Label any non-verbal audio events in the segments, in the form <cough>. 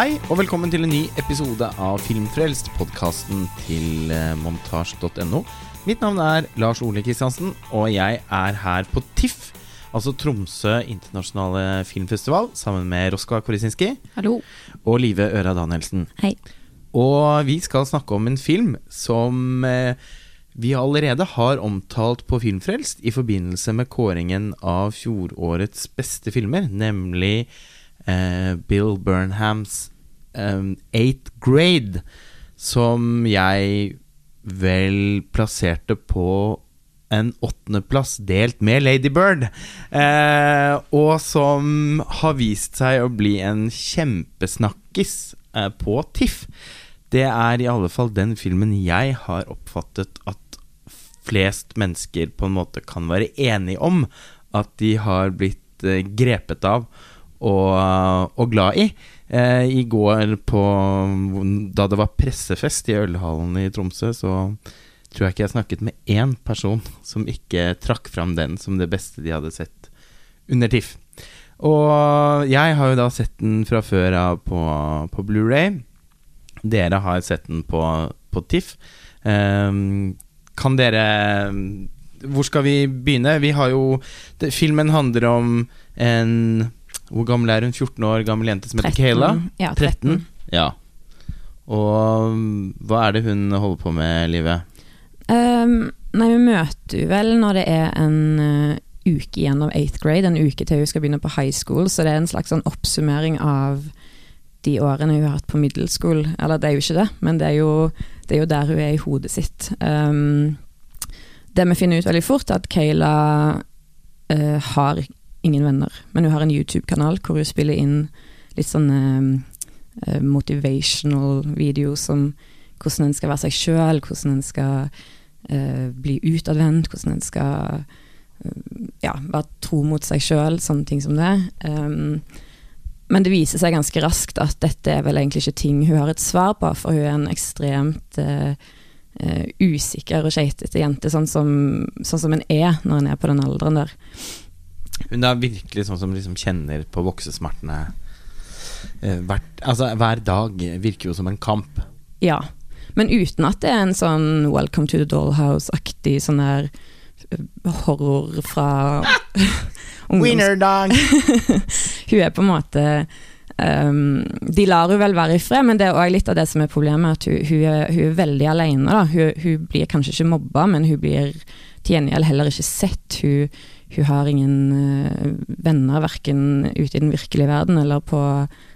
Hei og velkommen til en ny episode av Filmfrelst, podkasten til eh, montasj.no. Mitt navn er Lars Ole Kristiansen, og jeg er her på TIFF, altså Tromsø internasjonale filmfestival, sammen med Roska Korisinski Hallo. og Live Øra Danielsen. Hei. Og vi skal snakke om en film som eh, vi allerede har omtalt på Filmfrelst i forbindelse med kåringen av fjorårets beste filmer, nemlig eh, Bill Burnhams um, Eighth Grade, som jeg vel plasserte på en åttendeplass delt med Lady Bird, eh, og som har vist seg å bli en kjempesnakkis eh, på TIFF. Det er i alle fall den filmen jeg har oppfattet at flest mennesker på en måte kan være enige om at de har blitt eh, grepet av og, og glad i. Eh, I går på Da det var pressefest i Ølhallen i Tromsø, så tror jeg ikke jeg snakket med én person som ikke trakk fram den som det beste de hadde sett under TIFF. Og jeg har jo da sett den fra før av på, på Blu-ray Dere har sett den på, på TIFF. Eh, kan dere Hvor skal vi begynne? Vi har jo det, Filmen handler om en Hvor gammel er hun? 14 år gammel jente som heter 13. Kayla? Ja, 13. Ja. Og um, hva er det hun holder på med, Livet? Um, nei, vi møter henne vel når det er en uh, uke igjen av 8th grade, en uke til hun skal begynne på high school, så det er en slags sånn oppsummering av de årene hun har hatt på middelskolen. Eller det er jo ikke det, men det er jo, det er jo der hun er i hodet sitt. Um, det vi finner ut veldig fort, er at Kayla uh, har ingen venner, men hun har en YouTube-kanal hvor hun spiller inn litt sånne uh, motivational videos om hvordan en skal være seg sjøl, hvordan en skal uh, bli utadvendt, hvordan en skal ja, være tro mot seg sjøl, sånne ting som det. Um, men det viser seg ganske raskt at dette er vel egentlig ikke ting hun har et svar på, for hun er en ekstremt uh, uh, usikker og skeitete jente, sånn som, sånn som en er når en er på den alderen der. Hun er virkelig sånn som liksom kjenner på voksesmertene eh, hvert, altså, hver dag virker jo som en kamp. Ja, men uten at det er en sånn Welcome to the Dollhouse-aktig sånn der eh, horror fra <laughs> Winner dog! <laughs> hun er på en måte um, De lar hun vel være i fred, men det er òg litt av det som er problemet. At hun, hun, er, hun er, veldig alene. Da. Hun, hun, blir kanskje ikke mobba, men hun blir til gjengjeld heller ikke sett. Hun, hun har ingen uh, venner, verken ute i den virkelige verden eller på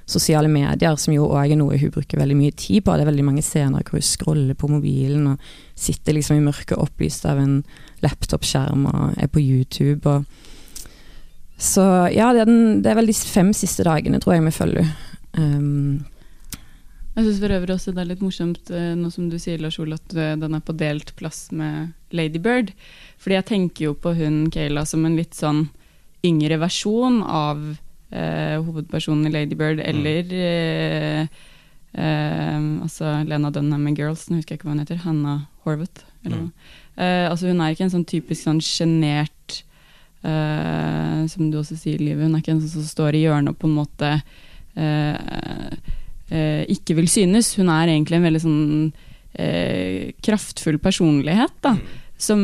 sosiale medier, som jo òg er noe hun bruker veldig mye tid på. Det er veldig mange scener hvor hun scroller på mobilen og sitter liksom i mørket opplyst av en laptopskjerm og er på YouTube. og så ja, det er, den, det er, vel de fem siste dagene, tror jeg vi følger. Um, jeg syns for øvrig også det er litt morsomt, nå som du sier, Lars Ole, at den er på delt plass med Lady Bird. Fordi jeg tenker jo på hun Kayla som en litt sånn yngre versjon av eh, hovedpersonen i Lady Bird, eller eh, eh, altså Lena Dunham i Girls, nå husker jeg ikke hva hun heter, Hannah Horvath. Mm. altså hun er ikke en sånn typisk sånn sjenert som du også sier, Livet. Hun er ikke en sånn som står i hjørnet og på en måte ikke vil synes. Hun er egentlig en veldig sånn kraftfull personlighet, da. Som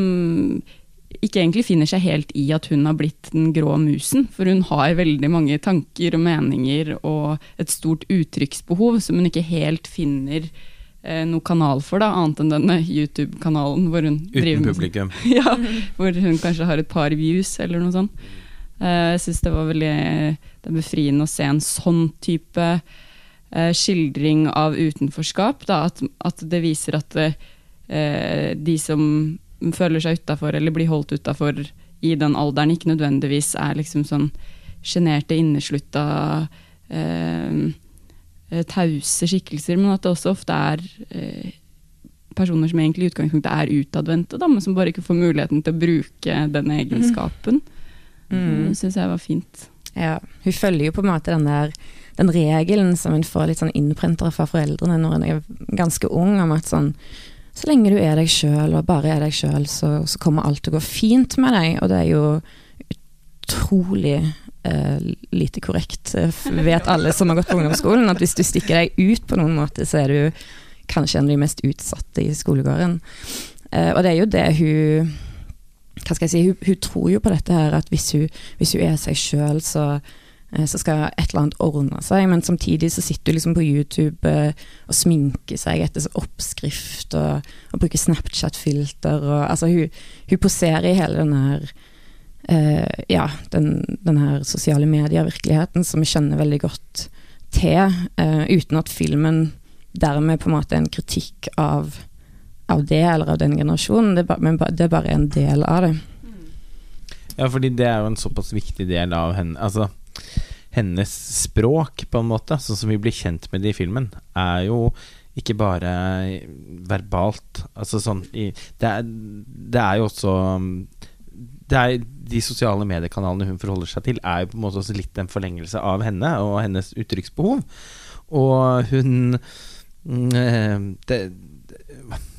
ikke egentlig finner seg helt i at hun har blitt den grå musen. For hun har veldig mange tanker og meninger og et stort uttrykksbehov som hun ikke helt finner eh, noe kanal for, da, annet enn denne YouTube-kanalen. hvor hun Uten publikum. <laughs> ja, hvor hun kanskje har et par views, eller noe sånt. Eh, jeg syns det var veldig det er befriende å se en sånn type eh, skildring av utenforskap. Da, at, at, det viser at eh, de som føler seg utafor, eller blir holdt utafor i den alderen, ikke nødvendigvis er liksom sånn sjenerte, inneslutta eh, Eh, tause skikkelser, men at det også ofte er eh, personer som egentlig i utgangspunktet er utadvendte, men som bare ikke får muligheten til å bruke den egenskapen. Mm. Det syns jeg var fint. Ja, Hun følger jo på en måte den der den regelen som en får litt sånn innprintere fra foreldrene når en er ganske ung, om at sånn så lenge du er deg sjøl og bare er deg sjøl, så, så, kommer alt til å gå fint med deg. Og det er jo utrolig eh, lite korrekt, eh, vet alle som har gått på ungdomsskolen. At hvis du stikker deg ut på noen måte, så er du kanskje en av de mest utsatte i skolegården. Eh, og det er jo det hun Hva skal jeg si, hun, hun tror jo på dette her, at hvis hun, hvis hun er seg sjøl, så så skal et eller annet ordne seg, men samtidig så sitter du liksom på YouTube eh, og sminker seg etter oppskrift og, og bruker Snapchat-filter og Altså, hun, hun poserer i hele den her uh, Ja, den, den her sosiale medier-virkeligheten som vi kjenner veldig godt til, uh, uten at filmen dermed på en måte er en kritikk av, av det, eller av den generasjonen. Det men det er bare en del av det. Ja, fordi det er jo en såpass viktig del av henne Altså, hennes språk, på en måte, sånn som vi blir kjent med det i filmen, er jo ikke bare verbalt. Altså sånn i, det, er, det er jo også er, De sosiale mediekanalene hun forholder seg til, er jo på en måte også litt en forlengelse av henne og hennes uttrykksbehov. Og hun mm, eh, det,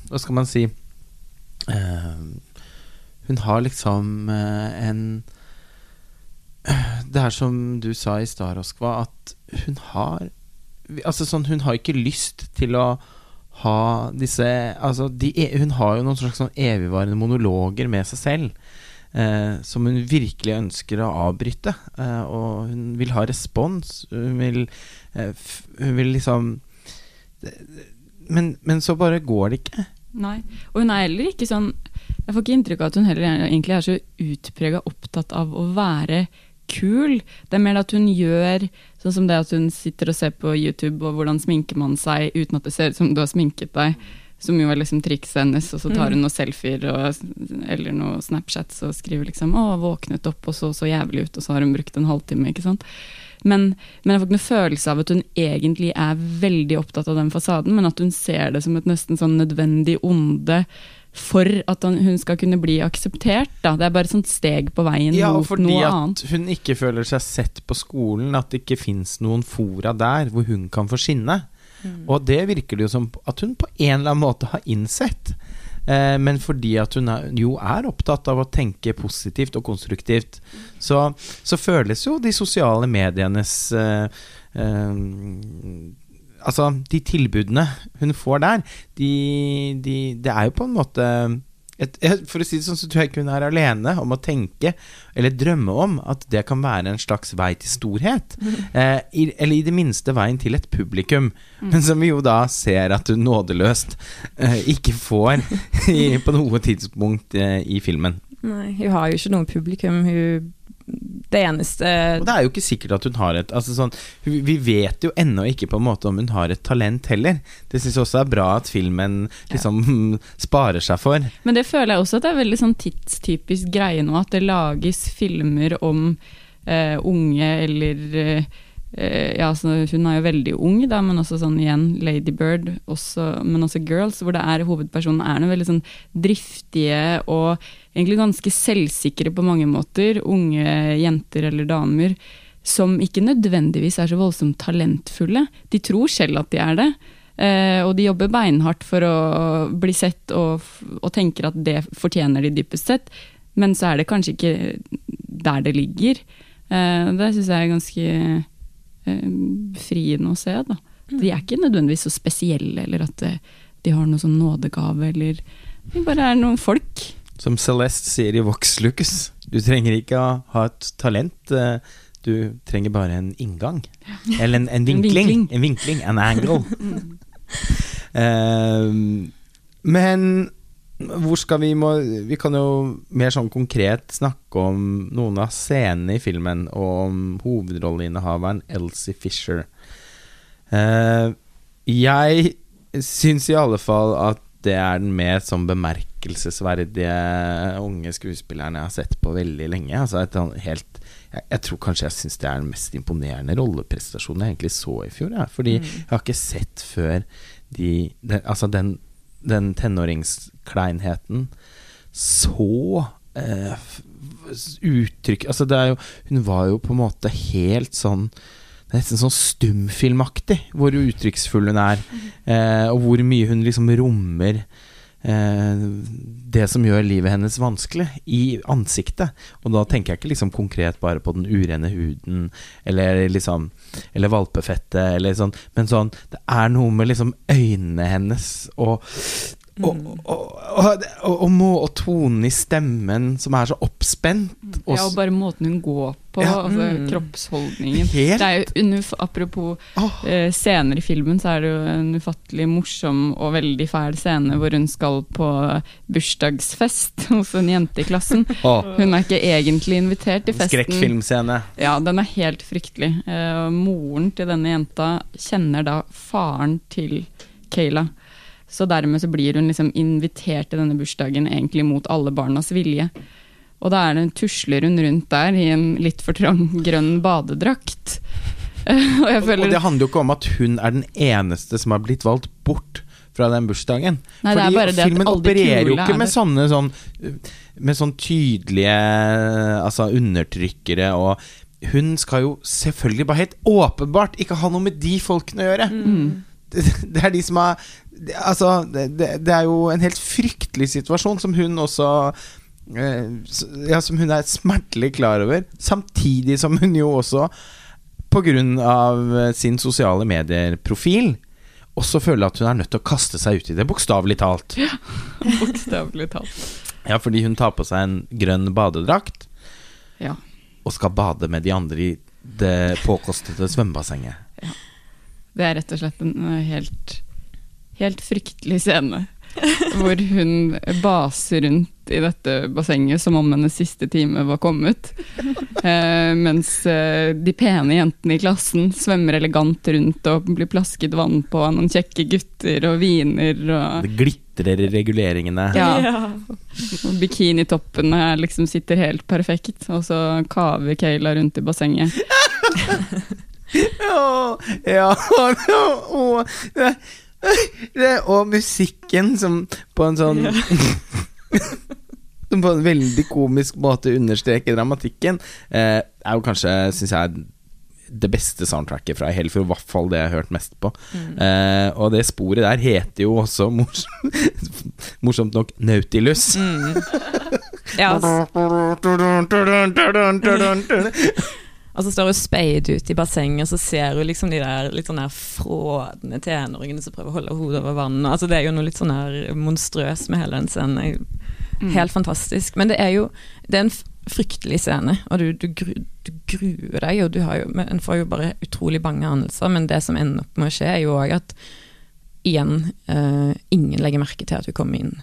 Hva skal man si eh, Hun har liksom eh, en Det er som du sa i stad, Roskva, at hun har Altså sånn, hun har ikke lyst til å ha disse Altså, de, e- hun har jo noen slags sånn evigvarende monologer med seg selv. Eh, som hun virkelig ønsker å avbryte. Eh, og hun vil ha respons. Hun vil, eh, hun vil liksom men, men så bare går det ikke. Nei. Og hun er heller ikke sånn Jeg får ikke inntrykk av at hun heller er- egentlig er så utprega opptatt av å være kul. Det er mer at hun gjør sånn som det at hun sitter og ser på YouTube og hvordan sminker man seg uten at det ser ut som du har sminket deg. Som jo er liksom trikset hennes, og så tar hun noen selfier og, eller noen Snapchats og skriver liksom 'Å, våknet opp og så så jævlig ut', og så har hun brukt en halvtime, ikke sant. Men, men jeg får ikke noe følelse av at hun egentlig er veldig opptatt av den fasaden, men at hun ser det som et nesten sånn nødvendig onde for at hun skal kunne bli akseptert. Da. Det er bare et sånt steg på veien Ja, mot fordi at hun ikke føler seg sett på skolen, at det ikke fins noen fora der hvor hun kan få skinne. Og det virker det jo som at hun på en eller annen måte har innsett. Eh, men fordi at hun er, jo er opptatt av å tenke positivt og konstruktivt, så, så føles jo de sosiale medienes eh, eh, Altså, de tilbudene hun får der, de, de, det er jo på en måte et, For å si det sånn, så tror jeg ikke hun er alene om å tenke, eller drømme om, at det kan være en slags vei til storhet. <laughs> Eh, i, eller i det minste veien til et publikum. Men som vi jo da ser at hun nådeløst eh, ikke får <laughs> i, på noe tidspunkt eh, i filmen. Nei, hun har jo ikke noe publikum. Hun Det eneste Og det er jo ikke sikkert at hun har et altså sånn, vi- vet jo ennå ikke på en måte om hun har et talent heller. Det syns jeg også er bra at filmen liksom <laughs> sparer seg for. Men det føler jeg også at det er veldig sånn tidstypisk greie nå, at det lages filmer om eh, unge eller eh, Ja, så hun er jo veldig ung, da, men også sånn igjen Ladybird, men også Girls, hvor det er hovedpersonen er noe veldig sånn driftige og egentlig ganske selvsikre på mange måter, unge jenter eller damer. Som ikke nødvendigvis er så voldsomt talentfulle. De tror selv at de er det. Eh, og de jobber beinhardt for å bli sett, og, og tenker at det fortjener de dypest sett. Men så er det kanskje ikke der det ligger. Eh, det syns jeg er ganske eh, befriende å se. Da. De er ikke nødvendigvis så spesielle, eller at eh, de har noen sånn nådegave, eller De bare er noen folk. Som Celeste sier i Vox Lucas, du trenger ikke å ha et talent. eh, Du trenger bare en inngang. Eller en, en vinkling. vinkling. En vinkling. An angle. <laughs> Eh, men hvor skal vi må, Vi kan jo mer sånn konkret snakke om noen av scenene i filmen, og om hovedrolleinnehaveren Elsie Fisher. Eh, jeg syns i alle fall at det er den mer sånn bemerkelsesverdige unge skuespilleren jeg har sett på veldig lenge. Altså et sånn helt jeg, jeg tror kanskje jeg syns det er den mest imponerende rolleprestasjonen jeg egentlig så i fjor. Ja. Fordi jeg har ikke sett før de, de Altså den, den tenåringskleinheten så eh, uttrykk Altså det er jo Hun var jo på en måte helt sånn det er Nesten sånn stumfilmaktig hvor uttrykksfull hun er. Eh, og hvor mye hun liksom rommer det som gjør livet hennes vanskelig, i ansiktet. Og da tenker jeg ikke liksom konkret bare på den urene huden, eller liksom Eller valpefettet, eller sånn, men sånn Det er noe med liksom øynene hennes og og, Mm. og, og, og, og, må, og tonen i stemmen som er så oppspent. Og, Ja, og bare måten hun går på, Ja. altså Mm. kroppsholdningen. Helt Det er jo Apropos oh. eh, scener i filmen, så er det jo en ufattelig morsom og veldig fæl scene hvor hun skal på bursdagsfest <laughs> hos en jente i klassen. <laughs> Oh. Hun er ikke egentlig invitert til festen. Skrekkfilmscene. Ja, den er helt fryktelig. Eh, moren til denne jenta kjenner da faren til Kayla. Så dermed så blir hun liksom invitert til denne bursdagen egentlig mot alle barnas vilje. Og da er det en tusler hun rundt der i en litt for trang grønn badedrakt. <laughs> og føler og det handler jo ikke om at hun er den eneste som har blitt valgt bort fra den bursdagen. Nei, at filmen opererer jo ikke med det. sånne sånn Med sånn tydelige Altså undertrykkere og Hun skal jo selvfølgelig bare helt åpenbart ikke ha noe med de folkene å gjøre. Mm. <laughs> Det, er de som har Altså, det, det, er jo en helt fryktelig situasjon som hun også eh, Ja, som hun er smertelig klar over. Samtidig som hun jo også, av eh, sin sosiale medier-profil, også føler at hun er nødt til å kaste seg ut i det, bokstavelig talt. Ja, <laughs> Bokstavelig talt. Ja, fordi hun tar på seg en grønn badedrakt Ja. og skal bade med de andre i det påkostede svømmebassenget. Det er rett og slett en eh, helt, helt fryktelig scene. Hvor hun baser rundt i dette bassenget som om hennes siste time var kommet. Eh, mens eh, de pene jentene i klassen svømmer elegant rundt og blir plasket vann på av noen kjekke gutter og viner. Og, Det glitrer i reguleringene. ja, og bikinitoppene liksom sitter helt perfekt. Og så kaver Kayla rundt i bassenget. <laughs> Ja, ja og, <laughs> det, det, og musikken som på en sånn <laughs> Som på en veldig komisk måte understreker dramatikken, eh, er jo kanskje, syns jeg, det beste soundtracket fra Helfer, i hvert fall det jeg har hørt mest på. Eh, og det sporet der heter jo også morsomt, <laughs> morsomt nok Nautilus. Mm. Ja, og så står hun speid ute i bassenget, og så ser hun liksom de der litt sånn der frådende tenåringene som prøver å holde hodet over vannet. Altså Det er jo noe litt sånn der monstrøst med hele den scenen. Helt Mm. Helt fantastisk. Men det er jo Det er en fryktelig scene, og du, du, gru, du gruer deg, og du har jo En får jo bare utrolig bange anelser, men det som ender opp med å skje, er jo òg at igjen uh, ingen legger merke til at hun kommer inn.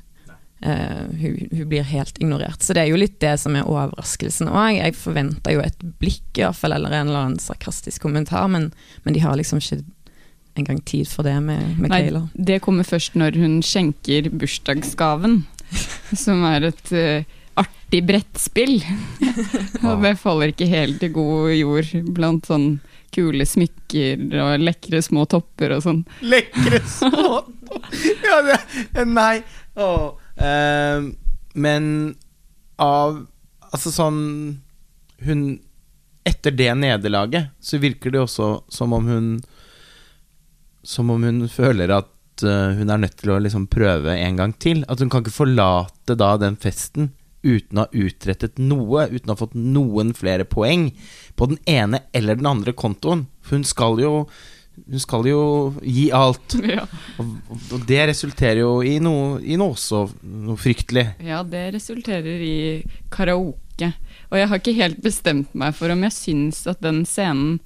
Eh, hun, hun blir helt ignorert. Så det er jo litt det som er overraskelsen òg. Jeg forventa jo et blikk, i hvert fall, eller en eller annen sarkastisk kommentar, men, men de har liksom ikke engang tid for det med, med Nei, Kayla. det kommer først når hun skjenker bursdagsgaven, <laughs> som er et uh, artig brettspill. <laughs> og det faller ikke helt i god jord blant sånn kule smykker og lekre små topper og sånn. Lekre små <laughs> Ja, det Nei. Åh. Eh, men av Altså sånn Hun Etter det nederlaget så virker det også som om hun Som om hun føler at eh, hun er nødt til å liksom prøve en gang til. At hun kan ikke forlate da den festen uten å ha utrettet noe, uten å ha fått noen flere poeng på den ene eller den andre kontoen. Hun skal jo Hun skal jo gi alt. <laughs> Ja. Og, og det resulterer jo i noe, i noe også noe fryktelig. ja, det resulterer i karaoke. Og jeg har ikke helt bestemt meg for om jeg syns at den scenen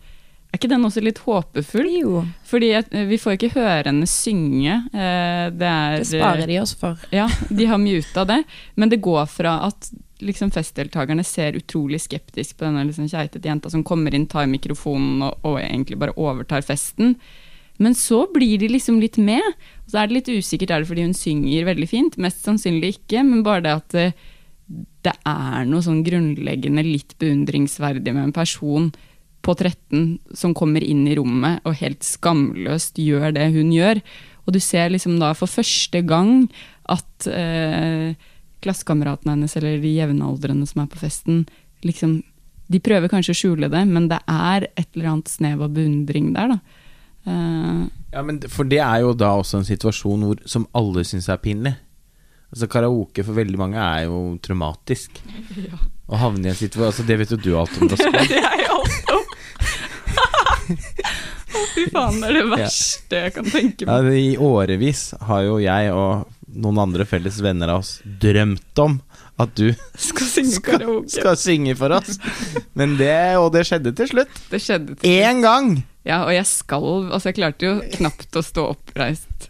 Er ikke den også litt håpefull? Jo, Fordi eh, vi får ikke høre henne synge. eh, Det er det sparer de oss for. Ja, de har muta det. Men det går fra at liksom festdeltakerne ser utrolig skeptisk på denne liksom keitete jenta som kommer inn, tar mikrofonen og, og egentlig bare overtar festen. Men så blir de liksom litt med. Og så er det litt usikkert, er det fordi hun synger veldig fint? Mest sannsynlig ikke, men bare det at det, det er noe sånn grunnleggende litt beundringsverdig med en person på 13 som kommer inn i rommet og helt skamløst gjør det hun gjør. Og du ser liksom da for første gang at eh, klassekameratene hennes eller de jevnaldrende som er på festen, liksom De prøver kanskje å skjule det, men det er et eller annet snev av beundring der, da. Eh, Ja, men For det er jo da også en situasjon hvor, som alle syns er pinlig. Altså Karaoke for veldig mange er jo traumatisk. <laughs> Ja. Å havne i en situasjon altså, Det vet jo du alt om, Roskva. <laughs> Å, fy faen, det er det verste jeg kan tenke meg. Ja, I årevis har jo jeg og noen andre felles venner av oss drømt om at du <laughs> Skal synge skal, karaoke. skal synge for oss. Men det, og det skjedde til slutt. Det skjedde til Én gang! Ja, og jeg skalv. Altså, jeg klarte jo knapt å stå oppreist.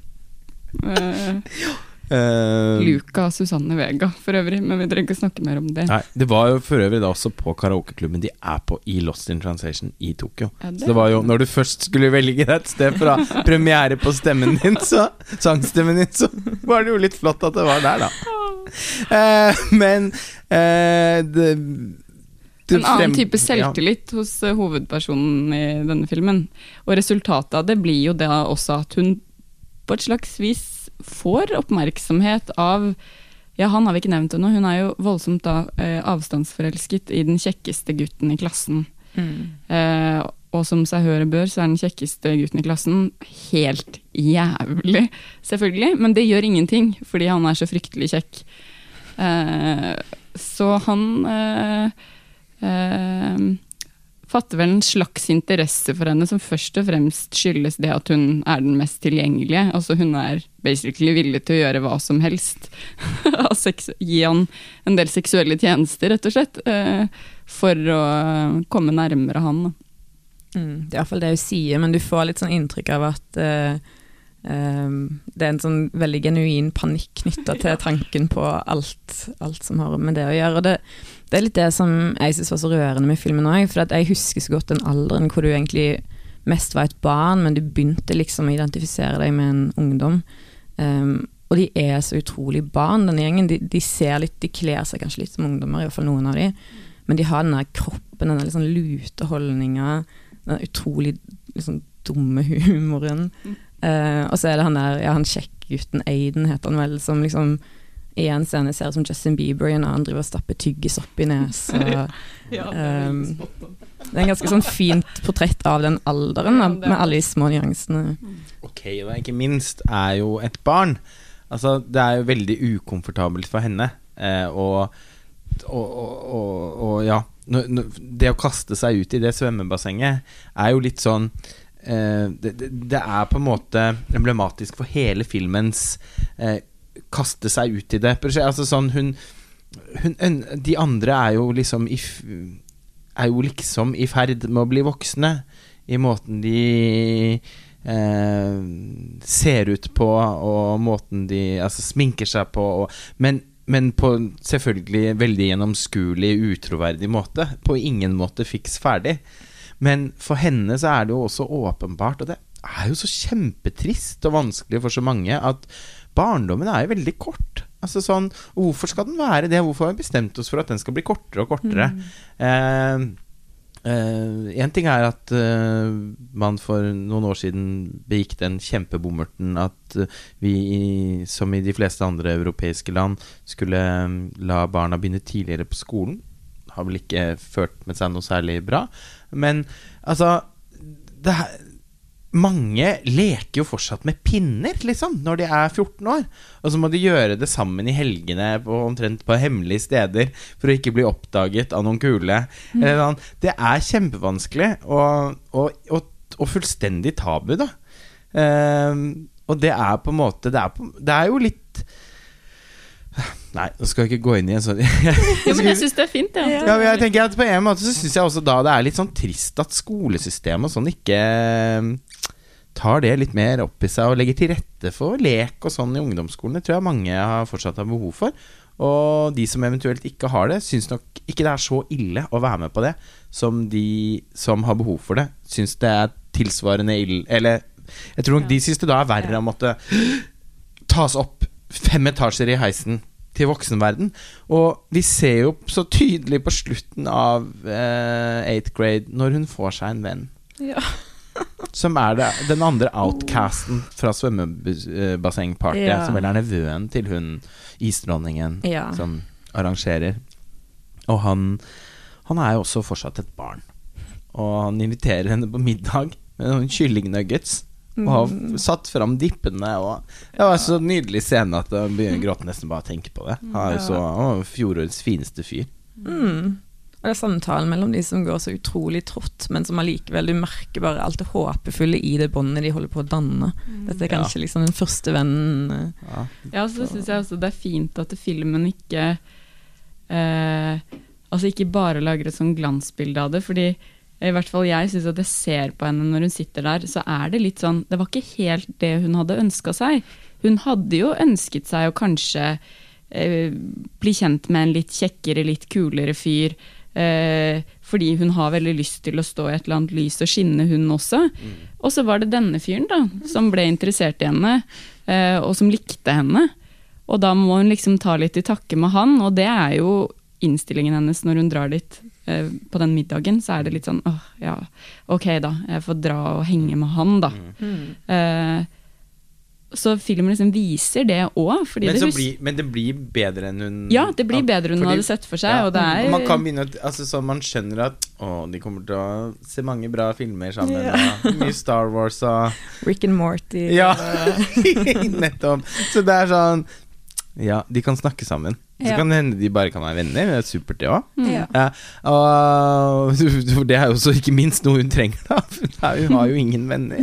Uh, <laughs> Eh, Luca Susanne Vega for øvrig, men vi trenger ikke snakke mer om det. Nei, Det var jo for øvrig da også på karaokeklubben de er på i Lost in Translation i Tokyo. Ja, Så det var jo, når du først skulle velge et sted fra <laughs> premiere på stemmen din, så sangstemmen din, så var det jo litt flott at det var der, da. Uh, men uh, det, det En annen type selvtillit hos eh, hovedpersonen i denne filmen. Og resultatet av det blir jo da også at hun på et slags vis får oppmerksomhet av Ja, han har vi ikke nevnt ennå. Hun er jo voldsomt da eh, avstandsforelsket i den kjekkeste gutten i klassen. Eh, og som seg hør og bør, så er den kjekkeste gutten i klassen helt jævlig, selvfølgelig. Men det gjør ingenting, fordi han er så fryktelig kjekk. Eh, så han eh, eh, fatter vel en slags interesse for henne som først og fremst skyldes det at hun er den mest tilgjengelige. Altså hun er basically villig til å gjøre hva som helst. <laughs> Gi han en del seksuelle tjenester, rett og slett. eh, for å komme nærmere han. Mm, det er iallfall det hun sier, men du får litt sånn inntrykk av at uh, eh, det er en sånn veldig genuin panikk knytta til <laughs> tanken på alt, alt som har med det å gjøre. Og det, det er litt det som jeg syns var så rørende med filmen òg, for jeg husker så godt den alderen hvor du egentlig mest var et barn, men du begynte liksom å identifisere deg med en ungdom. Um, og de er så utrolig barn, denne gjengen. De, de ser litt, de kler seg kanskje litt som ungdommer, iallfall noen av de. Men de har den der kroppen, den der litt sånn lute holdninga, den utrolig liksom dumme humoren. Mm. Uh, og så er det han der, ja, han kjekkgutten Aiden heter han vel, som liksom i en scene ser ut som Justin Bieber, i en annen driver og stapper tyggis opp i nesa. <laughs> Um, det er en ganske sånn fint portrett av den alderen, da, er med alle de små nyansene. Ok, og ikke minst er jo et barn. Altså, det er jo veldig ukomfortabelt for henne. Eh, og, og, og, og, og ja Det å kaste seg ut i det svømmebassenget er jo litt sånn eh, det, det, er på en måte emblematisk for hele filmens eh, kaste seg ut i det. Altså sånn hun, hun De andre er jo liksom i, Er jo liksom i ferd med å bli voksne i måten de eh, ser ut på, og måten de altså, sminker seg på. Og, men, men på selvfølgelig veldig gjennomskuelig, utroverdig måte. På ingen måte fiks ferdig. Men for henne så er det jo også åpenbart, og det er jo så kjempetrist og vanskelig for så mange, at barndommen er jo veldig kort. Altså sånn, Hvorfor skal den være det? Hvorfor har vi bestemt oss for at den skal bli kortere og kortere? Eh, eh, en ting er at eh, man for noen år siden begikk den kjempebommerten at eh, vi, i- som i de fleste andre europeiske land, skulle eh, la barna begynne tidligere på skolen. Har vel ikke ført med seg noe særlig bra. Men altså det her, mange leker jo fortsatt med pinner, liksom, når de er 14 år. Og så må de gjøre det sammen i helgene på omtrent på hemmelige steder for å ikke bli oppdaget av noen kule. Sånn. Det er kjempevanskelig og, og, og, og fullstendig tabu, da. Um, og det er på en måte Det er, på, det er jo litt Nei, nå skal jeg ikke gå inn i en sånn <laughs> Ja, men jeg syns det er fint, ja. ja, jeg tenker at På en måte så syns jeg også da det er litt sånn trist at skolesystemet og sånn ikke tar det litt mer opp i seg og legger til rette for lek og sånn i ungdomsskolen. Det tror jeg mange har fortsatt har behov for. Og de som eventuelt ikke har det, syns nok ikke det er så ille å være med på det, som de som har behov for det, syns det er tilsvarende ille Eller jeg tror nok de syns det da er verre å måtte tas opp fem etasjer i heisen til voksenverden. Og vi ser jo så tydelig på slutten av eh, eighth grade når hun får seg en venn. Ja. Som er det, den andre outcasten fra svømmebassengpartyet. Ja. Som vel er nevøen til hun isdronningen Ja. som arrangerer. Og han, han er jo også fortsatt et barn. Og han inviterer henne på middag med noen kyllingnuggets. Og har satt fram dippene. Og det var så nydelig scene at jeg begynner å gråte nesten bare å tenke på det. Han er jo så fjorårets fineste fyr. Mm. Og det er samtalen mellom de som går så utrolig trått, men som allikevel du merker bare alt det håpefulle i det båndet de holder på å danne. Dette er kanskje liksom den første vennen eh, Ja. Ja, så syns jeg også det er fint at filmen ikke eh, Altså ikke bare lager et sånn glansbilde av det, fordi i hvert fall jeg syns at jeg ser på henne når hun sitter der, så er det litt sånn Det var ikke helt det hun hadde ønska seg. Hun hadde jo ønsket seg å kanskje eh, bli kjent med en litt kjekkere, litt kulere fyr. Eh, fordi hun har veldig lyst til å stå i et eller annet lys og skinne, hun også. Og så var det denne fyren da, som ble interessert i henne, eh, og som likte henne. Og da må hun liksom ta litt i takke med han, og det er jo innstillingen hennes når hun drar dit eh, på den middagen. Så er det litt sånn åh, ja, ok da, jeg får dra og henge med han, da. Eh, så filmen liksom viser det òg, Men, det blir, men det blir bedre enn hun Ja, det blir bedre enn hun fordi- hadde sett for seg, Ja, og det er Man kan begynne Altså så man skjønner at Å, de kommer til å se mange bra filmer sammen. Ja. Mye Star Wars og Rick and Morty. Ja, <laughs> nettopp. Så det er sånn Ja, de kan snakke sammen. Så kan det hende de bare kan være venner. Det er supert, det òg. Ja. Ja, og <laughs> for det er jo så ikke minst noe hun trenger, da. Hun har jo ingen venner.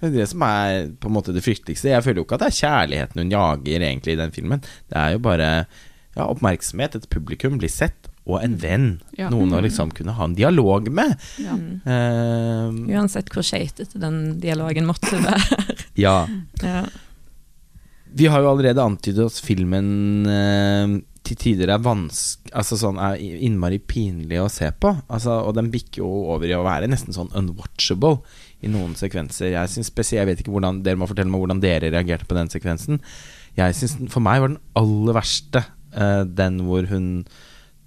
Det er det som er på en måte det frykteligste. Jeg føler jo ikke at det er kjærligheten hun jager egentlig i den filmen. Det er jo bare ja, oppmerksomhet, et publikum, blir sett, og en venn. Ja. Noen å liksom kunne ha en dialog med. ja. Uh, Uansett hvor skeitete den dialogen måtte være. <laughs> ja. ja. Vi har jo allerede antydet oss filmen eh, til tider er vanskelig Altså sånn er innmari pinlig å se på. Altså, og den bikker jo over i å være nesten sånn unwatchable i noen sekvenser. Jeg synes spesielt, jeg vet ikke hvordan Dere må fortelle meg hvordan dere reagerte på den sekvensen. Jeg synes For meg var den aller verste uh, den hvor hun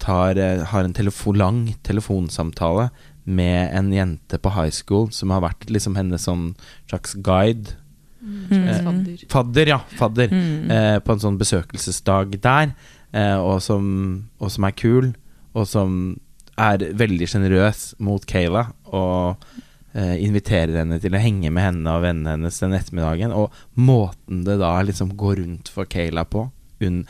tar, uh, har en telefon, lang telefonsamtale med en jente på high school som har vært liksom hennes sånn slags guide. Slags fadder. Fadder, ja. Fadder. Mm. Eh, på en sånn besøkelsesdag der, eh, og, som, og som er kul, og som er veldig sjenerøs mot Kayla, og eh, inviterer henne til å henge med henne og vennene hennes den ettermiddagen. Og måten det da liksom går rundt for Kayla på hun,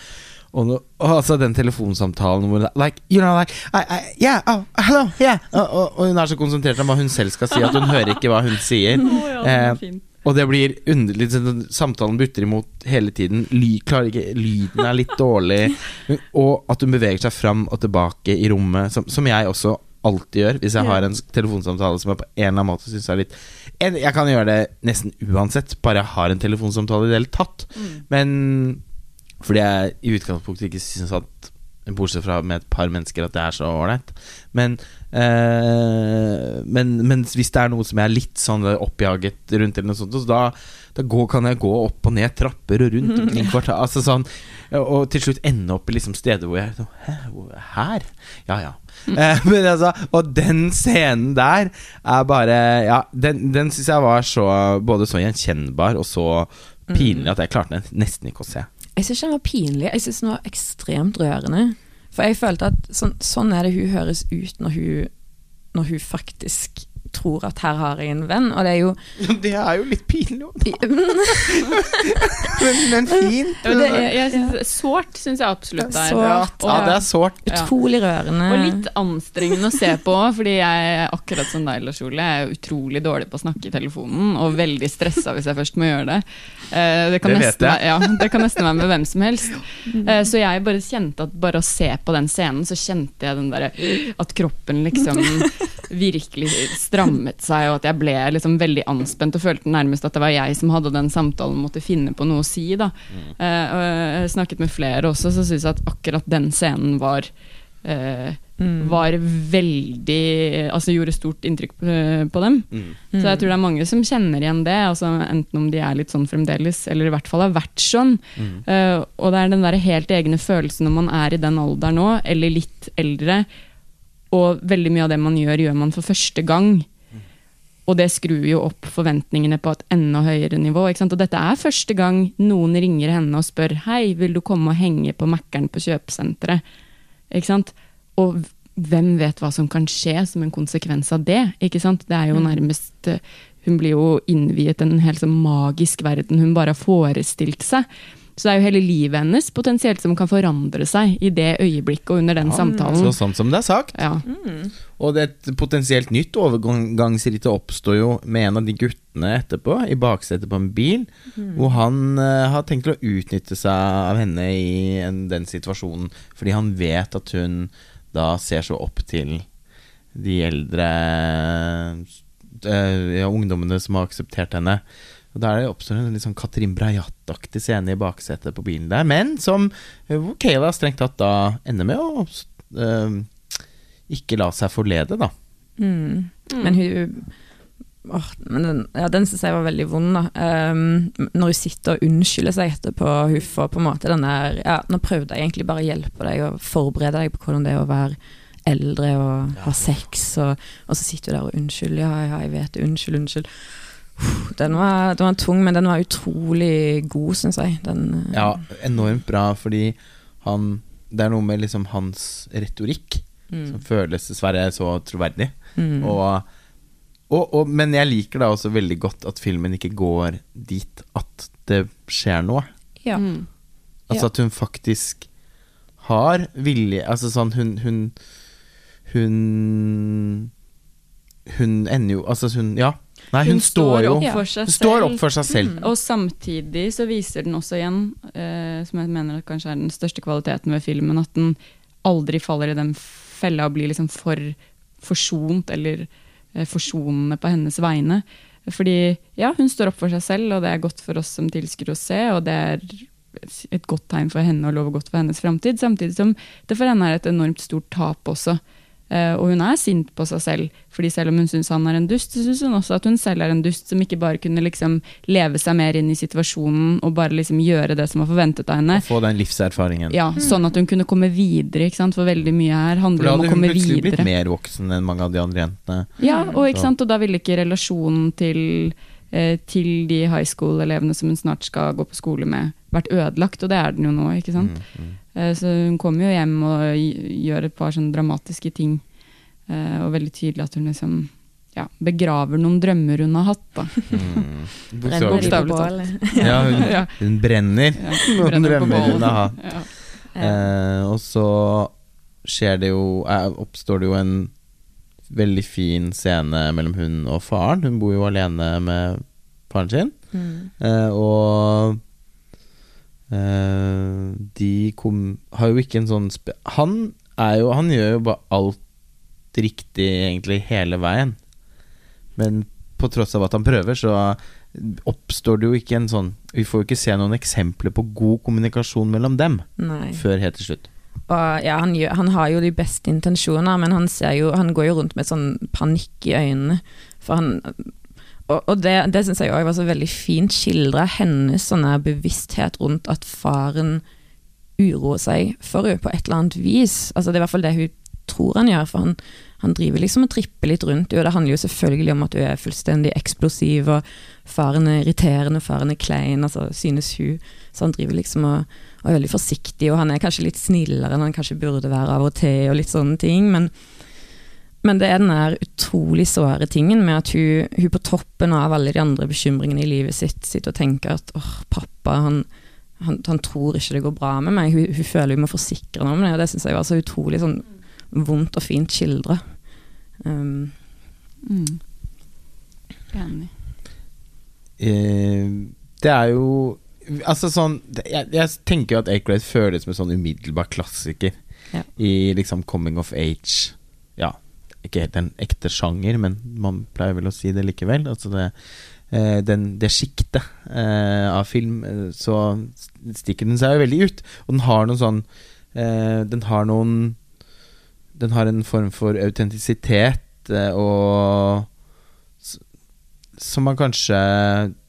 og, og altså den telefonsamtalen hvor det, Like, you know, like I, I, Yeah, oh, hello, yeah og, og, hun er så konsentrert om hva hun selv skal si, at hun hører ikke hva hun sier. Oh, ja, Eh. Og det blir underlig sånn, Samtalen butter imot hele tiden. Ly, ikke, lyden er litt dårlig. Og at hun beveger seg fram og tilbake i rommet, som, som jeg også alltid gjør hvis jeg har en telefonsamtale som jeg på en eller annen måte syns er litt en, Jeg kan gjøre det nesten uansett, bare jeg har en telefonsamtale i det hele tatt. Men fordi jeg i utgangspunktet ikke syns at Bortsett fra med et par mennesker at det er så ålreit. Men, eh, men, men hvis det er noe som jeg er litt sånn oppjaget rundt, eller noe sånt, så da, da går, kan jeg gå opp og ned trapper og rundt omkring <laughs> kvartal. Altså sånn, og til slutt ende opp i liksom steder hvor jeg så, hvor- her? Ja ja. Eh, men altså, og den scenen der er bare Ja, den, den syns jeg var så både så gjenkjennbar og så pinlig at jeg klarte nesten ikke å se. Jeg syns den var pinlig, jeg syns den var ekstremt rørende. For jeg følte at sånn, sånn er det hun høres ut når hun, når hun faktisk tror at her har jeg en venn, og det er jo Det er jo litt pinlig, jo. <laughs> Men, men fint. Ja, det, er, jeg synes, sårt syns jeg absolutt det er. Sårt. Ja, det er sårt. Utrolig rørende. Og litt anstrengende å se på, fordi jeg akkurat som deg, Lars Ole, er utrolig dårlig på å snakke i telefonen, og veldig stressa hvis jeg først må gjøre det. Eh, det, kan Det vet nesten, jeg. ja, det kan nesten være med hvem som helst. Eh, så jeg bare kjente at bare å se på den scenen, så kjente jeg den derre At kroppen liksom <laughs> virkelig strammet seg, og at jeg ble liksom veldig anspent og følte nærmest at det var jeg som hadde den samtalen, og måtte finne på noe å si. da. Eh, og jeg har snakket med flere også, så syns jeg at akkurat den scenen var eh, Mm. var veldig Altså gjorde stort inntrykk på, på dem. Mm. Så jeg tror det er mange som kjenner igjen det, altså enten om de er litt sånn fremdeles, eller i hvert fall har vært sånn. Mm. Uh, og det er den der helt egne følelsen når man er i den alderen nå, eller litt eldre, og veldig mye av det man gjør, gjør man for første gang. Og det skrur jo opp forventningene på et enda høyere nivå. Ikke sant? Og dette er første gang noen ringer henne og spør Hei, vil du komme og henge på Mækkern på kjøpesenteret? Ikke sant? Og hvem vet hva som kan skje som en konsekvens av det? Ikke sant? Det er jo nærmest eh, hun blir jo innviet en helt sånn magisk verden hun bare har forestilt seg. Så det er jo hele livet hennes potensielt som kan forandre seg i det øyeblikket og under den samtalen. Så sånn som det er sagt. Ja. Og det er et potensielt nytt overgangsrite oppstår jo med en av de guttene etterpå, i baksetet på en bil, hvor han uh, har tenkt å utnytte seg av henne i en, den situasjonen, fordi han vet at hun da ser så opp til de eldre uh, ja, ungdommene som har akseptert henne. Og Der oppstår en litt sånn Katrin Brajat-aktig scene i baksetet på bilen der, men som eh, hvor Kayla strengt tatt da ender med å eh, ikke la seg forlede, da. Mm. Men hun åh, men den, ja, den syns jeg var veldig vond. da Um, Når hun sitter og unnskylder seg etterpå. Hun får på en måte den der ja, Nå prøvde jeg egentlig bare å hjelpe deg og forberede deg på hvordan det er å være eldre og ha sex, og, og så sitter hun der og unnskylder. Ja, ja, jeg vet det. Unnskyld, unnskyld. Den var, den var tung, men den var utrolig god, syns jeg. Den, eh, Ja, enormt bra, fordi han Det er noe med liksom hans retorikk mm, som føles dessverre så troverdig. mm. Og, og, og, men jeg liker da også veldig godt at filmen ikke går dit at det skjer noe. ja. Mm. Altså Ja. at hun faktisk har vilje Altså sånn hun Hun Hun, hun ender jo Altså hun Ja. Nei, hun, står jo opp for seg Hun står selv. opp for seg selv. Mm. Og samtidig så viser den også igjen, uh, som jeg mener at kanskje er den største kvaliteten ved filmen, at den aldri faller i den fella og blir liksom for forsont eller uh, forsonende på hennes vegne. Fordi ja, hun står opp for seg selv, og det er godt for oss som tilskuere å se, og det er et godt tegn for henne og lover godt for hennes framtid, samtidig som det for henne er et enormt stort tap også. Eh, og hun er sint på seg selv, fordi selv om hun syns han er en dust, så syns hun også at hun selv er en dust som ikke bare kunne liksom leve seg mer inn i situasjonen og bare liksom gjøre det som var forventet av henne. Og få den livserfaringen. Ja, Sånn at hun kunne komme videre, ikke sant? for veldig mye her handler om å For videre. da hadde hun komme plutselig blitt mer voksen enn mange av de andre jentene. Ja, og, ikke sant? og da ville ikke relasjonen til, eh, til de high school-elevene som hun snart skal gå på skole med, vært ødelagt, og det er den jo nå. ikke sant? Mm, mm. Eh, Så hun kommer jo hjem og gjør et par sånne dramatiske ting. eh, Og veldig tydelig at hun liksom ja, begraver noen drømmer hun har hatt. da. Mm. Bokstavelig talt. Ja, hun, <laughs> hun brenner. Ja, Noen brenner på drømmer hun har hatt. Ja. Eh, og så skjer det jo eh, Oppstår det jo en veldig fin scene mellom hun og faren. Hun bor jo alene med faren sin. Mm. Eh, og eh, de kom, har jo ikke en sånn Han er jo Han gjør jo bare alt riktig egentlig hele veien. Men på tross av at han prøver, så oppstår det jo ikke en sånn Vi får jo ikke se noen eksempler på god kommunikasjon mellom dem Nei. før helt til slutt. Og ja, han, gjør, han har jo de beste intensjoner, men han, ser jo, han går jo rundt med sånn panikk i øynene. For han Og, det, det syns jeg òg var så veldig fint skildra, hennes sånne bevissthet rundt at faren uroer seg for henne på et eller annet vis. Altså Det er i hvert fall det hun tror han gjør, for han, han driver liksom og tripper litt rundt henne. Det handler jo selvfølgelig om at hun er fullstendig eksplosiv, og faren er irriterende, faren er klein, altså synes hun. Så han driver liksom og, og er veldig forsiktig, og han er kanskje litt snillere enn han kanskje burde være av og til, og litt sånne ting. Men, men det er den der utrolig såre tingen med at hun, hun på toppen av alle de andre bekymringene i livet sitt sitter og tenker at åh, pappa, han, han, han tror ikke det går bra med meg. Hun, hun føler hun må forsikre ham om det, og det syns jeg var så utrolig sånn vondt og fint skildra. Um, Mm. Enig. Eh, det er jo Altså sånn Jeg, jeg tenker jo at Eight føles som en sånn umiddelbar klassiker Ja. i liksom coming of age. Ja, ikke helt en ekte sjanger, men man pleier vel å si det likevel. Altså det, eh, den, det sjiktet eh, av film, eh, så stikker den seg jo veldig ut. Og den har noen sånn eh, Den har noen Den har en form for autentisitet eh, og som man kanskje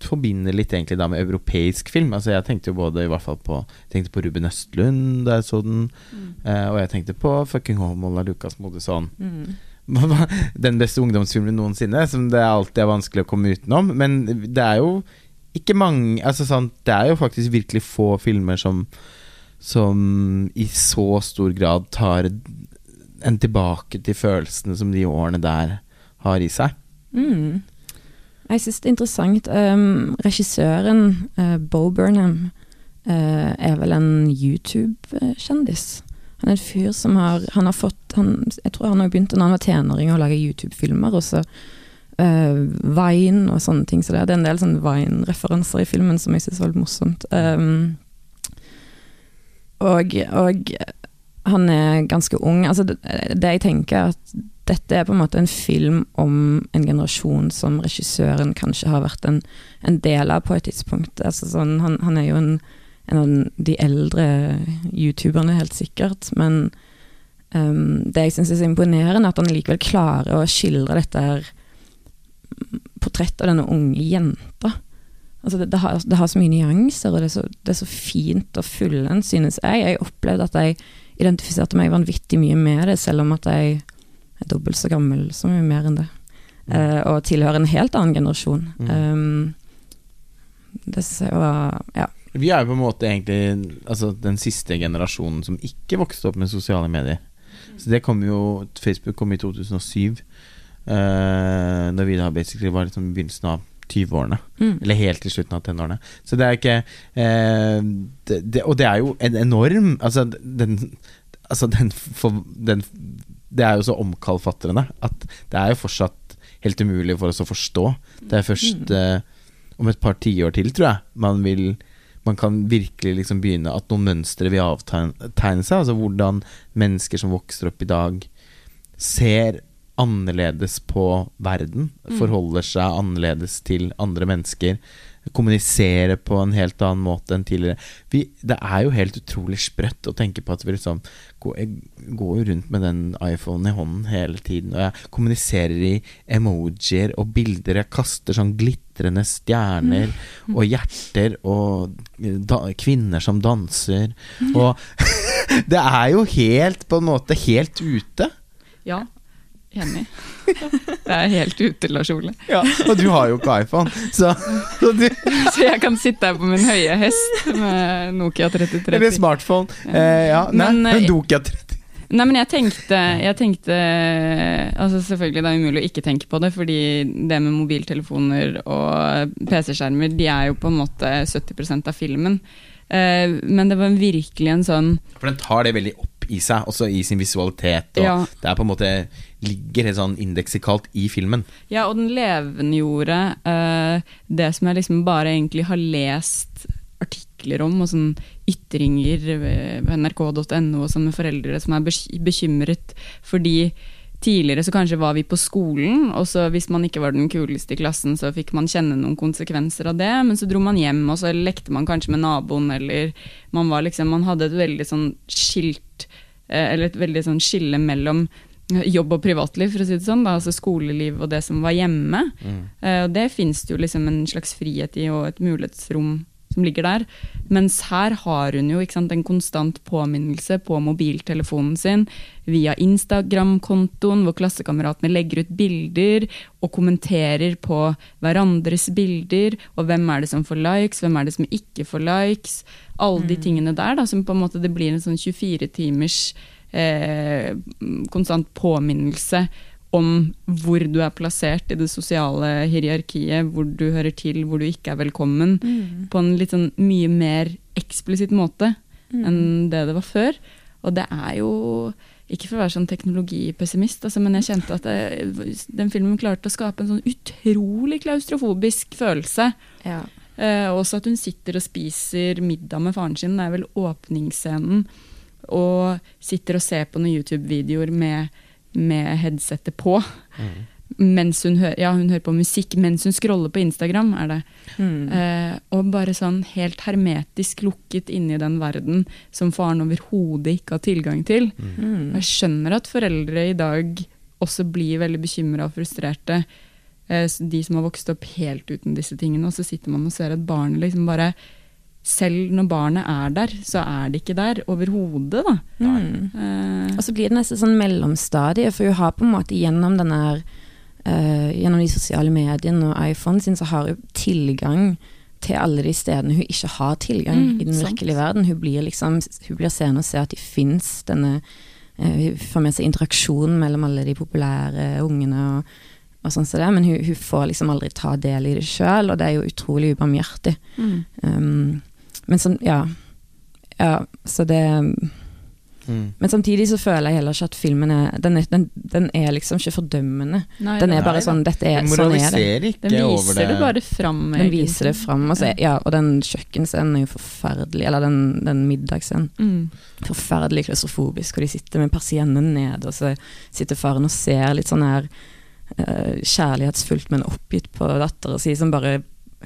forbinder litt egentlig da med europeisk film. Altså Jeg tenkte jo både i hvert fall på Jeg tenkte på Ruben Østlund da jeg så den, eh, og jeg tenkte på Fucking Homola Lucas Modesson. mm. <laughs> Den beste ungdomsfilmen noensinne, som det alltid er vanskelig å komme utenom. Men det er jo ikke mange Altså sant, Det er jo faktisk virkelig få filmer som Som i så stor grad tar en tilbake til følelsene som de årene der har i seg. Mm. Jeg syns det er interessant. Um, regissøren, uh, Bo Burnham, uh, er vel en YouTube-kjendis. Han er en fyr som har Han har fått han, Jeg tror han har begynt da han var tenåring å lage YouTube-filmer, og så uh, Vine og sånne ting. Så det er en del sånne Vine-referanser i filmen som jeg syns var litt morsomt. Um, og, og han er ganske ung. Altså, det, det jeg tenker, er at dette er på en måte en film om en generasjon som regissøren kanskje har vært en, en del av på et tidspunkt. Altså, sånn, han, han, er jo en, en, av de eldre youtuberne, helt sikkert. Men um, det jeg syns er så imponerende, er at han likevel klarer å skildre dette her portrettet av denne unge jenta. Altså det, det, har, det, har, så mye nyanser, og det er så, det er så fint og fullendt, synes jeg. Jeg opplevde at jeg identifiserte meg vanvittig mye med det, selv om at jeg er dobbelt så gammel som mye mer enn det. Uh, og tilhører en helt annen generasjon. Um, det var Ja. Vi er jo på en måte egentlig altså, den siste generasjonen som ikke vokste opp med sosiale medier. Så det kom jo Facebook kom i 2007, uh, da vi da basically var liksom i begynnelsen av 20-årene. Mm. Eller helt til slutten av tenårene. Så det er ikke uh, det, det, Og det er jo en enorm Altså, den, altså den, for, den det er jo så omkalfatrende at det er jo fortsatt helt umulig for oss å forstå. Det er først mm. eh, om et par tiår til, tror jeg, man vil man kan virkelig liksom begynne at noen mønstre vil avtegne seg. Altså hvordan mennesker som vokser opp i dag, ser annerledes på verden. Mm. Forholder seg annerledes til andre mennesker kommunisere på en helt annen måte enn tidligere. Vi, det er jo helt utrolig sprøtt å tenke på at vi liksom går, Jeg går jo rundt med den iPhonen i hånden hele tiden, og jeg kommuniserer i emojier og bilder. Jeg kaster sånn glitrende stjerner mm. og hjerter og da, kvinner som danser. Mm. Og <laughs> det er jo helt, på en måte, helt ute. Ja, Enig. Det er helt ute, Lars Ole. Ja, og du har jo ikke iPhone, så, så, du... <laughs> så jeg kan sitte her på min høye hest med Nokia 3030. Eller smartphone. Eh, ja, nei, men, men Nokia 30. Nei, men jeg tenkte, jeg tenkte altså Selvfølgelig det er umulig å ikke tenke på det, fordi det med mobiltelefoner og PC-skjermer, de er jo på en måte 70% av filmen. Eh, men det var virkelig en sånn For den tar det veldig opp i seg, også i sin visualitet. Og ja. Det er på en måte ligger helt sånn indeksikalt i filmen. Ja, og den levendegjorde uh, det som jeg liksom bare egentlig har lest artikler om, og sånn ytringer på nrk.no og sånne foreldre som er bekymret fordi Tidligere så kanskje var vi på skolen, og så hvis man ikke var den kuleste i klassen, så fikk man kjenne noen konsekvenser av det, men så dro man hjem, og så lekte man kanskje med naboen, eller man var liksom Man hadde et veldig sånn skilt eh, Eller et veldig sånn skille mellom jobb og privatliv, for å si det sånn. Da, altså skoleliv og det som var hjemme. Mm. Uh, og det fins det jo liksom en slags frihet i, og et mulighetsrom som ligger der. Mens her har hun jo sant, en konstant påminnelse på mobiltelefonen sin via Instagram-kontoen, hvor klassekameratene legger ut bilder og kommenterer på hverandres bilder. Og hvem er det som får likes, hvem er det som ikke får likes? Alle de mm. tingene der da, som på en måte det blir en sånn 24 timers eh, konstant påminnelse om hvor du er plassert i det sosiale hierarkiet, hvor du hører til, hvor du ikke er velkommen, mm. på en litt sånn mye mer eksplisitt måte mm. enn det det var før. Og det er jo ikke for å være sånn teknologipessimist, altså, men jeg kjente at det, den filmen klarte å skape en sånn utrolig klaustrofobisk følelse. Ja. Eh, også at hun sitter og spiser middag med faren sin, det er vel åpningsscenen, og sitter og ser på noen YouTube-videoer med med headsetet på. Mm. Mens hun, hører, ja, hun hører på musikk mens hun scroller på Instagram, er det. Mm. Eh, og bare sånn helt hermetisk lukket inni den verden som faren overhodet ikke har tilgang til. Mm. Jeg skjønner at foreldre i dag også blir veldig bekymra og frustrerte. Eh, de som har vokst opp helt uten disse tingene. Og så sitter man og ser at barnet liksom bare selv når barnet er der, så er det ikke der overhodet, da. Mm. Uh, og så blir det nesten sånn mellomstadie, for hun har på en måte gjennom denne uh, Gjennom de sosiale mediene og iPhonen sin, så har hun tilgang til alle de stedene hun ikke har tilgang mm, i den virkelige verden. Hun blir liksom Hun blir seende og ser at de fins, denne uh, Hun får med seg interaksjonen mellom alle de populære ungene. og sånn men hun, hun får liksom aldri ta del i det sjøl, og det er jo utrolig ubarmhjertig. Mm. Um, men sånn, ja. Ja, så det Mm. Men samtidig så føler jeg heller ikke at filmen er Den er, den, den er liksom ikke fordømmende. Nei, Den er Nei bare sånn Dette er sånn er det. den viser det. det bare fram. Den viser det fram. Og, så, ja, og den kjøkkenscenen er jo forferdelig. Eller den, den middagsscenen. Mm. Forferdelig klaustrofobisk, og de sitter med persiennene ned, og så sitter faren og ser litt sånn her uh, kjærlighetsfullt, men oppgitt på dattera si, som bare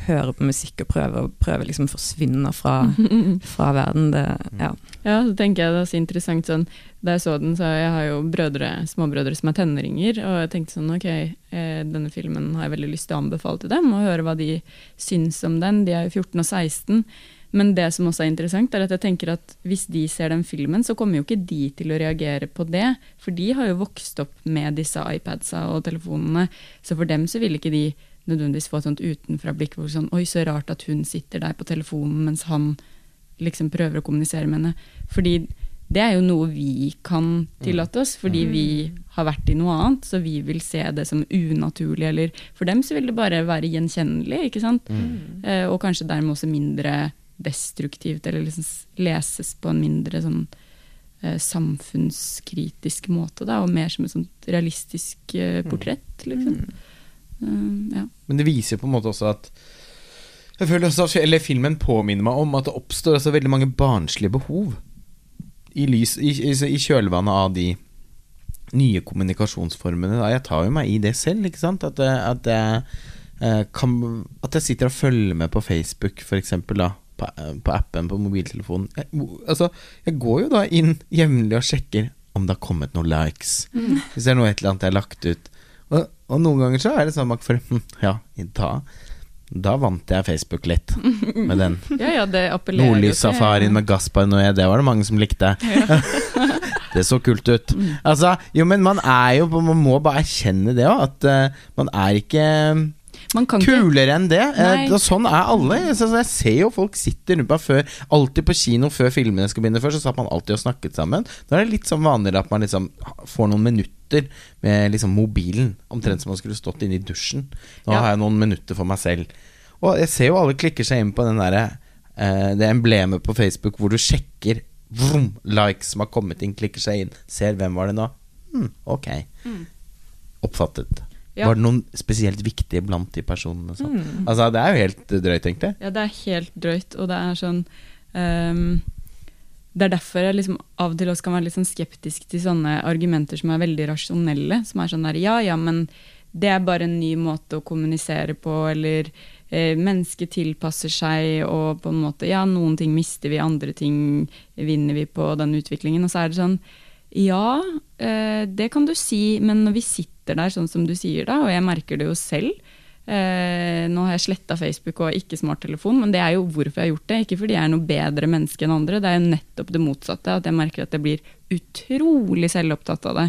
hører på musikk og prøver, prøve liksom å forsvinne fra, <laughs> fra verden. Det, ja. Ja, så tenker jeg det er så interessant sånn Da jeg så den, så jeg har jo brødre, småbrødre som er tenåringer, og jeg tenkte sånn ok, eh, denne filmen har jeg veldig lyst til å anbefale til dem, og høre hva de syns om den. De er jo 14 og 16. Men det som også er interessant, er at jeg tenker at hvis de ser den filmen, så kommer jo ikke de til å reagere på det. For de har jo vokst opp med disse iPadsa og telefonene, så for dem så vil ikke de nødvendigvis få et sånt utenfra-blikk hvor sånn Oi, så rart at hun sitter der på telefonen mens han liksom prøver å kommunisere med henne. Fordi det er jo noe vi kan tillate oss, fordi vi har vært i noe annet, så vi vil se det som unaturlig, eller For dem så vil det bare være gjenkjennelig, ikke sant? Eh, og kanskje dermed også mindre destruktivt, eller liksom leses på en mindre sånn eh, samfunnskritisk måte, da, og mer som et sånt realistisk eh, portrett, liksom. Eh, ja. Men det viser på en måte også at jeg føler også Eller filmen påminner meg om at det oppstår altså veldig mange barnslige behov i, lys, i, i, i kjølvannet av de nye kommunikasjonsformene. Da. Jeg tar jo meg i det selv, ikke sant. At, jeg- at, jeg, eh, kan, at jeg sitter og følger med på Facebook, for eksempel, da. På, eh, på appen på mobiltelefonen. Jeg, altså, jeg går jo da inn jevnlig og sjekker om det har kommet noen likes. Hvis det er noe et eller annet jeg har lagt ut. Og, og noen ganger så er det sånn for, hm, <laughs> Ja, da, da vant jeg Facebook litt med den. <laughs> ja, ja, det appellerer Nordlyssafarien med Gaspar Noé, det var det mange som likte. <laughs> det så kult ut. Altså, jo, men man er jo Man må bare erkjenne det òg, at uh, man er ikke kulere enn det. Eh, sånn er alle. Så, jeg ser jo folk sitter rundt meg før Alltid på kino før filmene skal begynne før, så satt man alltid og snakket sammen. Da er det litt sånn vanligere at man liksom får noen minutter med liksom mobilen. Omtrent som man skulle stått inne i dusjen. Nå Ja. har jeg noen minutter for meg selv. Og jeg ser jo alle klikker seg inn på den derre eh, det emblemet på Facebook hvor du sjekker vroom, likes som har kommet inn, klikker seg inn, ser hvem var det nå. Hmm, ok. Oppfattet. Ja. Var det noen spesielt viktige blant de personene? Mm. Altså, det er jo helt drøyt, drøyt, jeg. Ja, det er helt drøyt, og det er sånn um, Det er derfor jeg liksom av og til også kan være litt sånn skeptisk til sånne argumenter som er veldig rasjonelle. Som er sånn der Ja, ja, men det er bare en ny måte å kommunisere på, eller eh, mennesket tilpasser seg, og på en måte Ja, noen ting mister vi, andre ting vinner vi på den utviklingen. Og så er det sånn Ja, eh, det kan du si, men når vi sitter der sånn som du sier da, og jeg merker det jo selv Eh, nå har jeg sletta Facebook og ikke smarttelefon, men det er jo hvorfor jeg har gjort det. Ikke fordi jeg er noe bedre menneske enn andre, det er jo nettopp det motsatte. At jeg merker at jeg blir utrolig selvopptatt av det.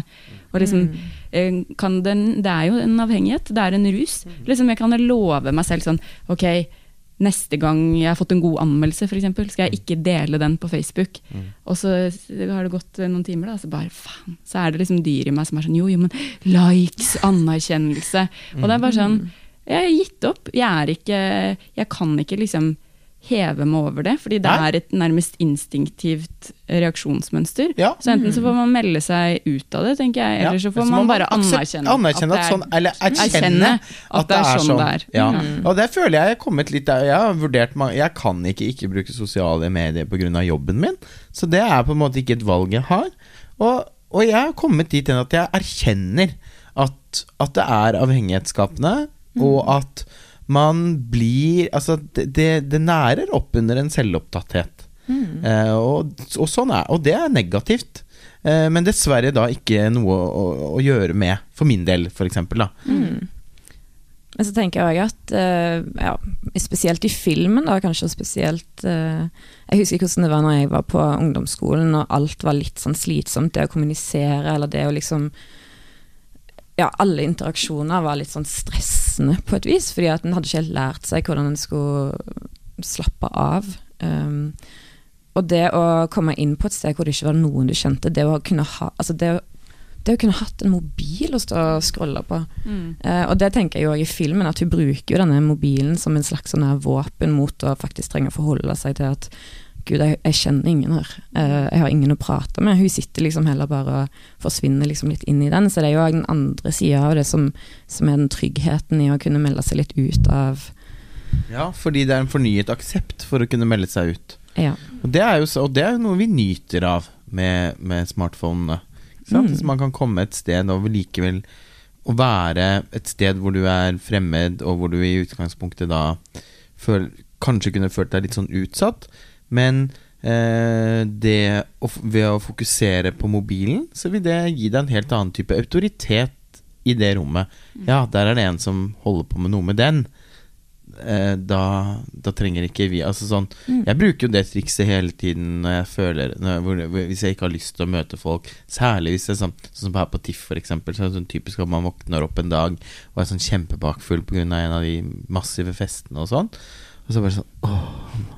Og liksom, eh, kan den, det er jo en avhengighet, det er en rus. Liksom, jeg kan love meg selv sånn Ok, neste gang jeg har fått en god anmeldelse, f.eks., skal jeg ikke dele den på Facebook. Og så har det gått noen timer, da, så bare faen. Så er det liksom dyr i meg som er sånn jo, jo, men likes, anerkjennelse. Og det er bare sånn Jeg har gitt opp. Jeg er ikke Jeg kan ikke liksom heve meg over det, fordi det Nei. er et nærmest instinktivt reaksjonsmønster. Ja. Så enten så får man melde seg ut av det, tenker jeg, eller så får så man bare anerkjenne, anerkjenne at, er- sånn, Eller erkjenne at det er sånn det er. Ja. Mm. Og det føler jeg jeg har kommet litt der Jeg har vurdert Jeg kan ikke ikke bruke sosiale medier pga. jobben min. Så det er på en måte ikke et valg jeg har. Og, og jeg har kommet dit hen at jeg erkjenner at, at det er avhengighetsskapende, og at man blir Altså, det, det, nærer opp under en selvopptatthet. Eh, og, og sånn er Og det er negativt. Eh, men dessverre da ikke noe å, å gjøre med, for min del, eksempel, da. Men så tenker jeg òg at eh, ja, spesielt i filmen, da, kanskje spesielt eh, Jeg husker hvordan det var når jeg var på ungdomsskolen og alt var litt sånn slitsomt, det å kommunisere eller det å liksom Ja, alle interaksjoner var litt sånn stressende på et vis, fordi at en hadde ikke helt lært seg hvordan en skulle slappe av. Um, og det å komme inn på et sted hvor det ikke var noen du kjente, det å kunne ha Altså det det å kunne hatt en mobil å stå og scrolle på. Mm. Eh, og det tenker jeg jo i filmen, at hun bruker jo denne mobilen som en slags sånn våpen mot å faktisk trenge å forholde seg til at Gud, jeg, jeg kjenner ingen her. Eh, jeg har ingen å prate med. Hun sitter liksom heller bare og forsvinner liksom litt inn i den. Så det er jo den andre sida av det som, som er den tryggheten i å kunne melde seg litt ut av Ja, fordi det er en fornyet aksept for å kunne melde seg ut. Ja. Og det er jo, det er jo noe vi nyter av med, med smartphonene. Mm. Så man kan komme et sted og likevel å være et sted hvor du er fremmed, og hvor du i utgangspunktet da føl, kanskje kunne følt deg litt sånn utsatt, men eh, det å, ved å fokusere på mobilen, så vil det gi deg en helt annen type autoritet i det rommet. Ja, der er det en som holder på med noe med den. Eh, da, da trenger ikke vi Altså sånn Jeg bruker jo det trikset hele tiden når jeg føler når Hvis jeg ikke har lyst til å møte folk. Særlig hvis det er sånn Sånn som her på TIFF, for eksempel. Så er det sånn typisk at man våkner opp en dag og er sånn kjempebakfull pga. en av de massive festene og sånn. Og så bare sånn Åh,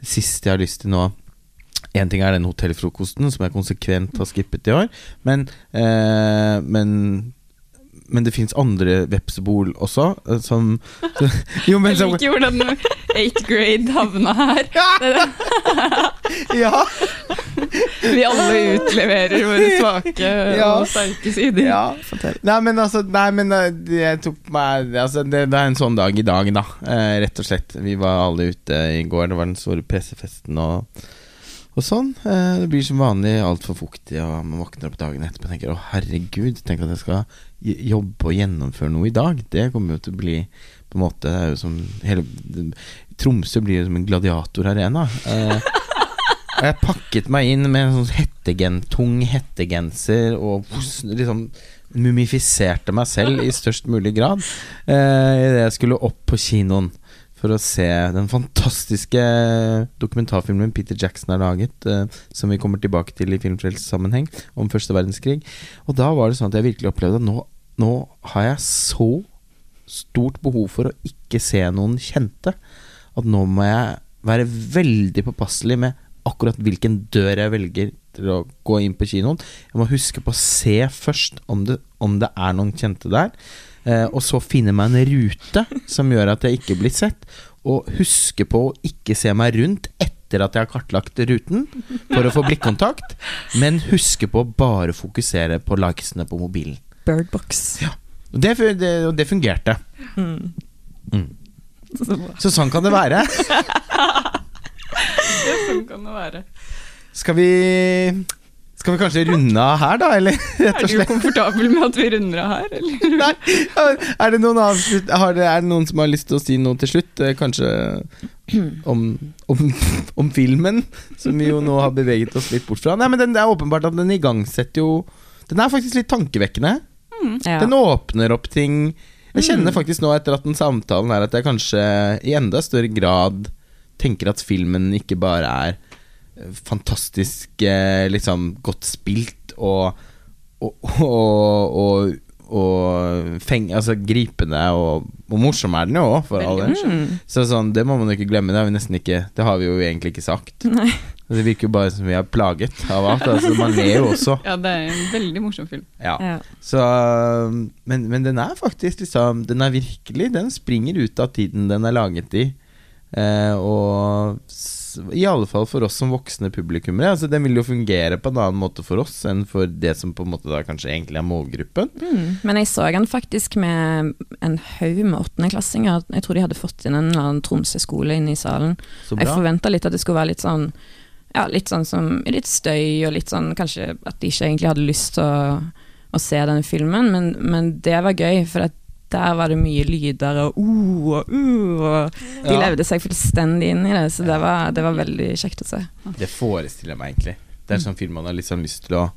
det siste jeg har lyst til nå Én ting er den hotellfrokosten som jeg konsekvent har skippet i år, men, eh, men men det fins andre vepsebol også, eh, som <laughs> Jo, men Jeg liker hvordan 8th grade havna her. <laughs> Er. Ja! Vi alle utleverer våre svake Ja. og sterke sider. ja. Nei, men altså Nei, men eh, jeg tok meg altså, det, det er en sånn dag i dag, da. Eh, rett og slett. Vi var alle ute i går. Det var den store pressefesten og, og sånn. Eh, det blir som vanlig altfor fuktig, og man våkner opp dagen etterpå og tenker å herregud, tenk at jeg skal jobbe og gjennomføre noe i dag. Det kommer jo til å bli på en måte Det er jo som hele Tromsø blir jo som en gladiatorarena. Eh, og jeg pakket meg inn med en sånn hettegen, tung hettegenser og liksom mumifiserte meg selv i størst mulig grad eh, idet jeg skulle opp på kinoen for å se den fantastiske dokumentarfilmen Peter Jackson har laget, eh, som vi kommer tilbake til i filmfrelsessammenheng, om første verdenskrig. Og da var det sånn at jeg virkelig opplevde at nå, nå har jeg så stort behov for å ikke se noen kjente, at nå må jeg være veldig påpasselig med akkurat hvilken dør jeg velger til å gå inn på kinoen. Jeg må huske på å se først om det, om det er noen kjente der. Eh, og så finne meg en rute som gjør at jeg ikke blir sett. Og huske på å ikke se meg rundt etter at jeg har kartlagt ruten for å få blikkontakt. Men huske på å bare fokusere på likesene på mobilen. Birdbox. Og det, det, det fungerte. Mm. Mm. Så sånn kan det være. <laughs> Sånn kan det være. Skal vi Skal vi kanskje runde av her, da? Eller <laughs> rett Er du komfortabel med at vi runder av her, eller? <laughs> Nei, er det noen avslutt det, Er det noen som har lyst til å si noe til slutt? Eh, Kanskje om, om, <laughs> om filmen, som vi jo nå har beveget oss litt bort fra. Nei, men den, Det er åpenbart at den igangsetter jo Den er faktisk litt tankevekkende. Ja. Den åpner opp ting. Jeg kjenner faktisk nå etter at den samtalen er at jeg kanskje i enda større grad tenker at filmen ikke bare er fantastisk eh, liksom godt spilt og og, og, og, og feng, altså gripende og, og morsom er den jo òg, for all del. Mm. Så sånn, det må man jo ikke glemme. Det har vi nesten ikke Det har vi jo egentlig ikke sagt. Nei. Det virker jo bare som vi er plaget av alt. Altså, man ler jo også. <laughs> Ja, det er en veldig morsom film. Ja. Ja. Så, men, men den er faktisk liksom Den er virkelig Den springer ut av tiden den er laget i. Eh, og i alle fall for oss som voksne publikummere. Altså, den vil jo fungere på en annen måte for oss enn for det som på en måte da kanskje egentlig er målgruppen. Mm. Men jeg så han faktisk med en haug med åttendeklassinger. Jeg tror de hadde fått inn en eller annen Tromsø-skole inne i salen. Jeg forventa litt at det skulle være litt sånn Ja, litt sånn som Litt støy, og litt sånn kanskje at de ikke egentlig hadde lyst til å, å se den filmen, men, men det var gøy, for at der var det mye lyder og uh og uh, og de Ja. levde seg fullstendig inn i det, så det var, det var veldig kjekt å se. Det forestiller jeg meg egentlig. Det er en sånn film man har litt sånn lyst til å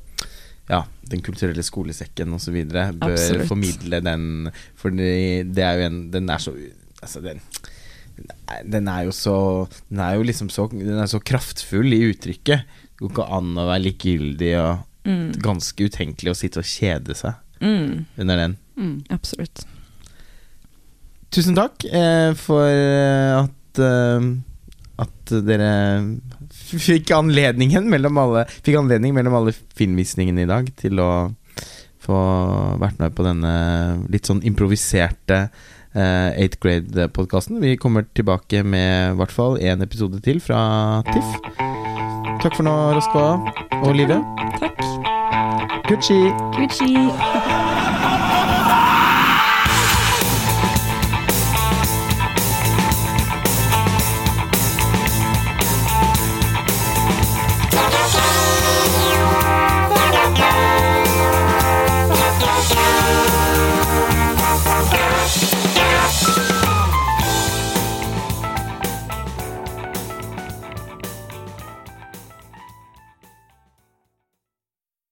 Ja, Den kulturelle skolesekken osv. bør Absolutt. formidle den, for det er jo en Den er så Altså, den den er jo så Den er jo liksom så Den er så kraftfull i uttrykket. Det går ikke an å være likegyldig og Mm. ganske utenkelig å sitte og kjede seg Mm, under den. Mm. absolutt. Tusen takk eh, for eh, at eh, At dere fikk anledningen mellom alle Fikk anledning mellom alle filmvisningene i dag til å få vært med på denne litt sånn improviserte eh, 8th grade-podkasten. Vi kommer tilbake med i hvert fall én episode til fra TIFF. Takk for nå, Roskva og Live. Takk. Gucci. Gucci.